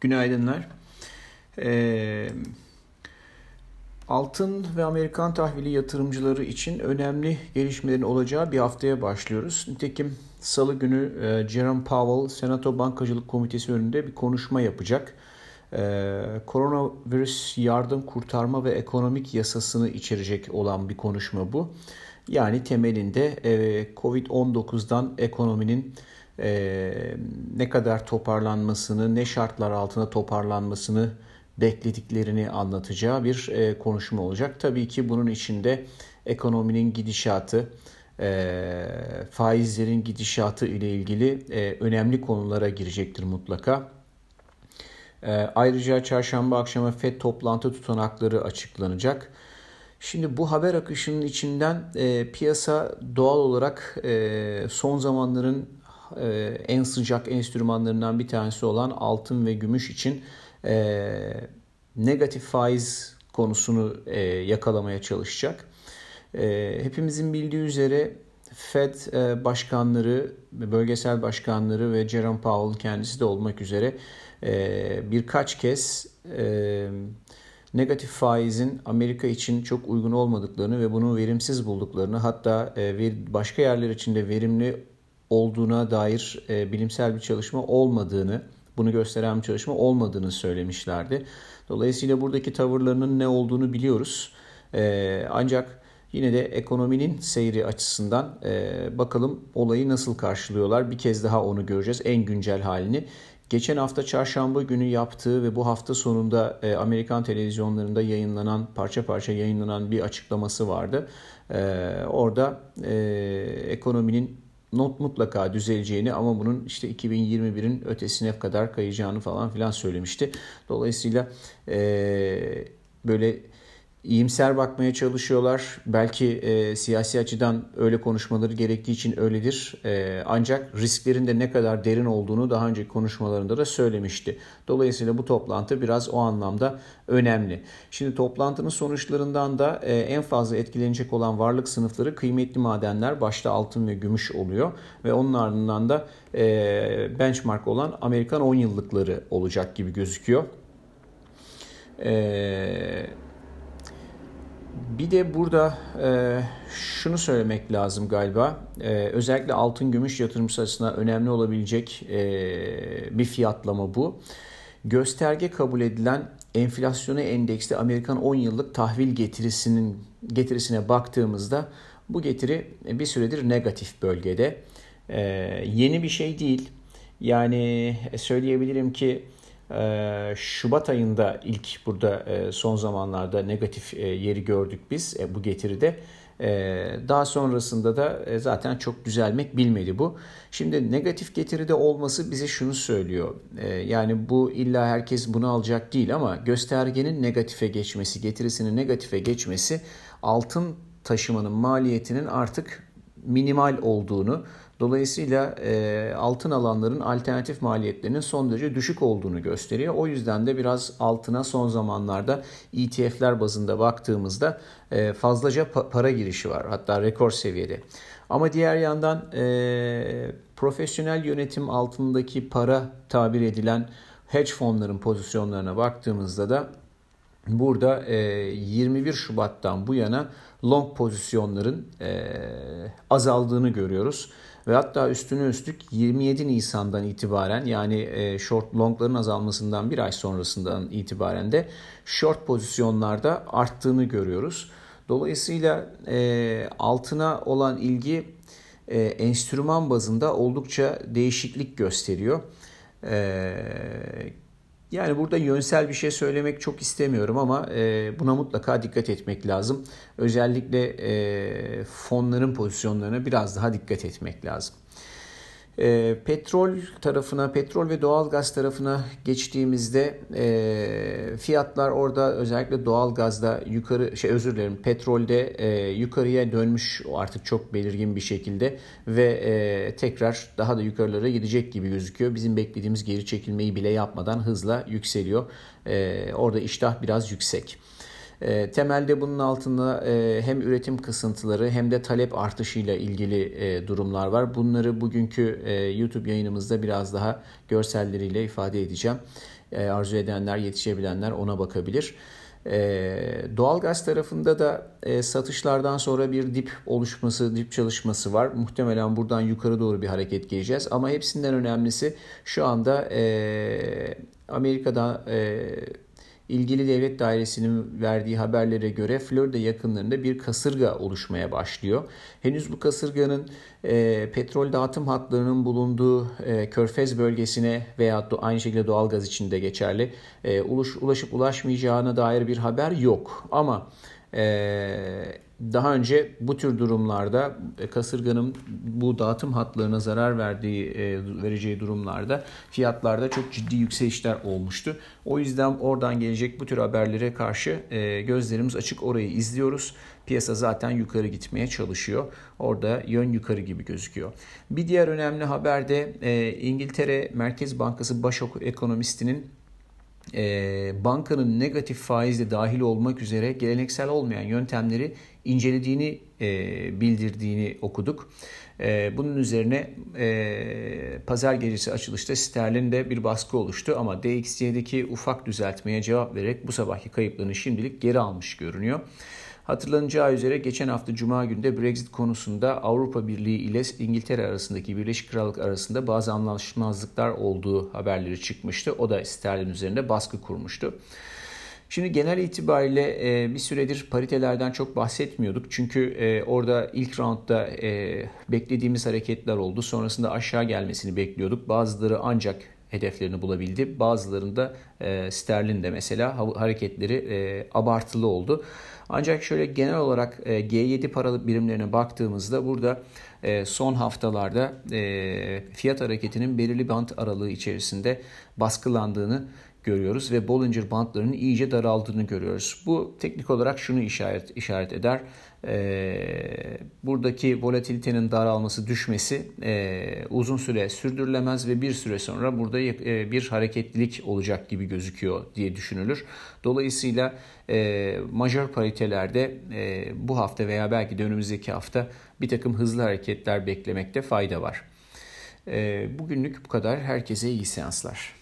Günaydınlar. Ee, altın ve Amerikan tahvili yatırımcıları için önemli gelişmelerin olacağı bir haftaya başlıyoruz. Nitekim salı günü e, Jerome Powell Senato Bankacılık Komitesi önünde bir konuşma yapacak. Ee, koronavirüs yardım kurtarma ve ekonomik yasasını içerecek olan bir konuşma bu. Yani temelinde e, Covid-19'dan ekonominin e, ne kadar toparlanmasını, ne şartlar altında toparlanmasını beklediklerini anlatacağı bir e, konuşma olacak. Tabii ki bunun içinde ekonominin gidişatı, e, faizlerin gidişatı ile ilgili e, önemli konulara girecektir mutlaka. E, ayrıca çarşamba akşamı FED toplantı tutanakları açıklanacak. Şimdi bu haber akışının içinden e, piyasa doğal olarak e, son zamanların en sıcak enstrümanlarından bir tanesi olan altın ve gümüş için e, negatif faiz konusunu e, yakalamaya çalışacak. E, hepimizin bildiği üzere Fed e, başkanları, bölgesel başkanları ve Jerome Powell kendisi de olmak üzere e, birkaç kez e, negatif faizin Amerika için çok uygun olmadıklarını ve bunu verimsiz bulduklarını hatta e, başka yerler için de verimli olduğuna dair e, bilimsel bir çalışma olmadığını, bunu gösteren bir çalışma olmadığını söylemişlerdi. Dolayısıyla buradaki tavırlarının ne olduğunu biliyoruz. E, ancak yine de ekonominin seyri açısından e, bakalım olayı nasıl karşılıyorlar. Bir kez daha onu göreceğiz en güncel halini. Geçen hafta çarşamba günü yaptığı ve bu hafta sonunda e, Amerikan televizyonlarında yayınlanan parça parça yayınlanan bir açıklaması vardı. E, orada e, ekonominin not mutlaka düzeleceğini ama bunun işte 2021'in ötesine kadar kayacağını falan filan söylemişti. Dolayısıyla e, böyle iyimser bakmaya çalışıyorlar. Belki e, siyasi açıdan öyle konuşmaları gerektiği için öyledir. E, ancak risklerin de ne kadar derin olduğunu daha önce konuşmalarında da söylemişti. Dolayısıyla bu toplantı biraz o anlamda önemli. Şimdi toplantının sonuçlarından da e, en fazla etkilenecek olan varlık sınıfları kıymetli madenler başta altın ve gümüş oluyor. Ve onun ardından da e, benchmark olan Amerikan 10 yıllıkları olacak gibi gözüküyor. Eee bir de burada e, şunu söylemek lazım galiba. E, özellikle altın gümüş yatırımcısı açısından önemli olabilecek e, bir fiyatlama bu. Gösterge kabul edilen enflasyona endeksli Amerikan 10 yıllık tahvil getirisinin getirisine baktığımızda bu getiri bir süredir negatif bölgede. E, yeni bir şey değil. Yani söyleyebilirim ki ee, Şubat ayında ilk burada e, son zamanlarda negatif e, yeri gördük biz e, bu getiride. Daha sonrasında da zaten çok düzelmek bilmedi bu. Şimdi negatif getiride olması bize şunu söylüyor. Yani bu illa herkes bunu alacak değil ama göstergenin negatife geçmesi, getirisinin negatife geçmesi altın taşımanın maliyetinin artık minimal olduğunu Dolayısıyla e, altın alanların alternatif maliyetlerinin son derece düşük olduğunu gösteriyor. O yüzden de biraz altına son zamanlarda ETF'ler bazında baktığımızda e, fazlaca pa- para girişi var. Hatta rekor seviyede. Ama diğer yandan e, profesyonel yönetim altındaki para tabir edilen hedge fonların pozisyonlarına baktığımızda da burada e, 21 Şubat'tan bu yana long pozisyonların e, azaldığını görüyoruz. Ve hatta üstüne üstlük 27 Nisan'dan itibaren yani e, short longların azalmasından bir ay sonrasından itibaren de short pozisyonlarda arttığını görüyoruz. Dolayısıyla e, altına olan ilgi e, enstrüman bazında oldukça değişiklik gösteriyor. Yani burada yönsel bir şey söylemek çok istemiyorum ama e, buna mutlaka dikkat etmek lazım. Özellikle e, fonların pozisyonlarına biraz daha dikkat etmek lazım. E, petrol tarafına, petrol ve doğalgaz tarafına geçtiğimizde e, fiyatlar orada özellikle doğalgazda yukarı, şey özür dilerim petrolde e, yukarıya dönmüş artık çok belirgin bir şekilde ve e, tekrar daha da yukarılara gidecek gibi gözüküyor. Bizim beklediğimiz geri çekilmeyi bile yapmadan hızla yükseliyor. E, orada iştah biraz yüksek. E, temelde bunun altında e, hem üretim kısıntıları hem de talep artışıyla ilgili e, durumlar var. Bunları bugünkü e, YouTube yayınımızda biraz daha görselleriyle ifade edeceğim. E, arzu edenler, yetişebilenler ona bakabilir. E, doğalgaz tarafında da e, satışlardan sonra bir dip oluşması, dip çalışması var. Muhtemelen buradan yukarı doğru bir hareket geleceğiz. Ama hepsinden önemlisi şu anda e, Amerika'da e, ilgili devlet dairesinin verdiği haberlere göre Florida yakınlarında bir kasırga oluşmaya başlıyor. Henüz bu kasırganın e, petrol dağıtım hatlarının bulunduğu e, Körfez bölgesine veya do, aynı şekilde doğalgaz için de geçerli e, ulaş, ulaşıp ulaşmayacağına dair bir haber yok. Ama e, daha önce bu tür durumlarda e, kasırganın bu dağıtım hatlarına zarar verdiği e, vereceği durumlarda fiyatlarda çok ciddi yükselişler olmuştu. O yüzden oradan gelecek bu tür haberlere karşı e, gözlerimiz açık orayı izliyoruz. Piyasa zaten yukarı gitmeye çalışıyor. Orada yön yukarı gibi gözüküyor. Bir diğer önemli haber de İngiltere Merkez Bankası baş ekonomistinin e, bankanın negatif faizle dahil olmak üzere geleneksel olmayan yöntemleri incelediğini e, bildirdiğini okuduk. E, bunun üzerine e, pazar gecesi açılışta sterlinde bir baskı oluştu ama DXY'deki ufak düzeltmeye cevap vererek bu sabahki kayıplarını şimdilik geri almış görünüyor. Hatırlanacağı üzere geçen hafta Cuma günde Brexit konusunda Avrupa Birliği ile İngiltere arasındaki Birleşik Krallık arasında bazı anlaşmazlıklar olduğu haberleri çıkmıştı. O da sterlin üzerinde baskı kurmuştu. Şimdi genel itibariyle e, bir süredir paritelerden çok bahsetmiyorduk. Çünkü e, orada ilk roundda e, beklediğimiz hareketler oldu. Sonrasında aşağı gelmesini bekliyorduk. Bazıları ancak hedeflerini bulabildi. Bazılarında e, sterlin mesela hareketleri e, abartılı oldu. Ancak şöyle genel olarak e, G7 paralı birimlerine baktığımızda burada e, son haftalarda e, fiyat hareketinin belirli bant aralığı içerisinde baskılandığını görüyoruz ve Bollinger bantlarının iyice daraldığını görüyoruz. Bu teknik olarak şunu işaret işaret eder. E, buradaki volatilitenin daralması, düşmesi e, uzun süre sürdürülemez ve bir süre sonra burada e, bir hareketlilik olacak gibi gözüküyor diye düşünülür. Dolayısıyla e, majör paritelerde e, bu hafta veya belki de önümüzdeki hafta bir takım hızlı hareketler beklemekte fayda var. E, bugünlük bu kadar. Herkese iyi seanslar.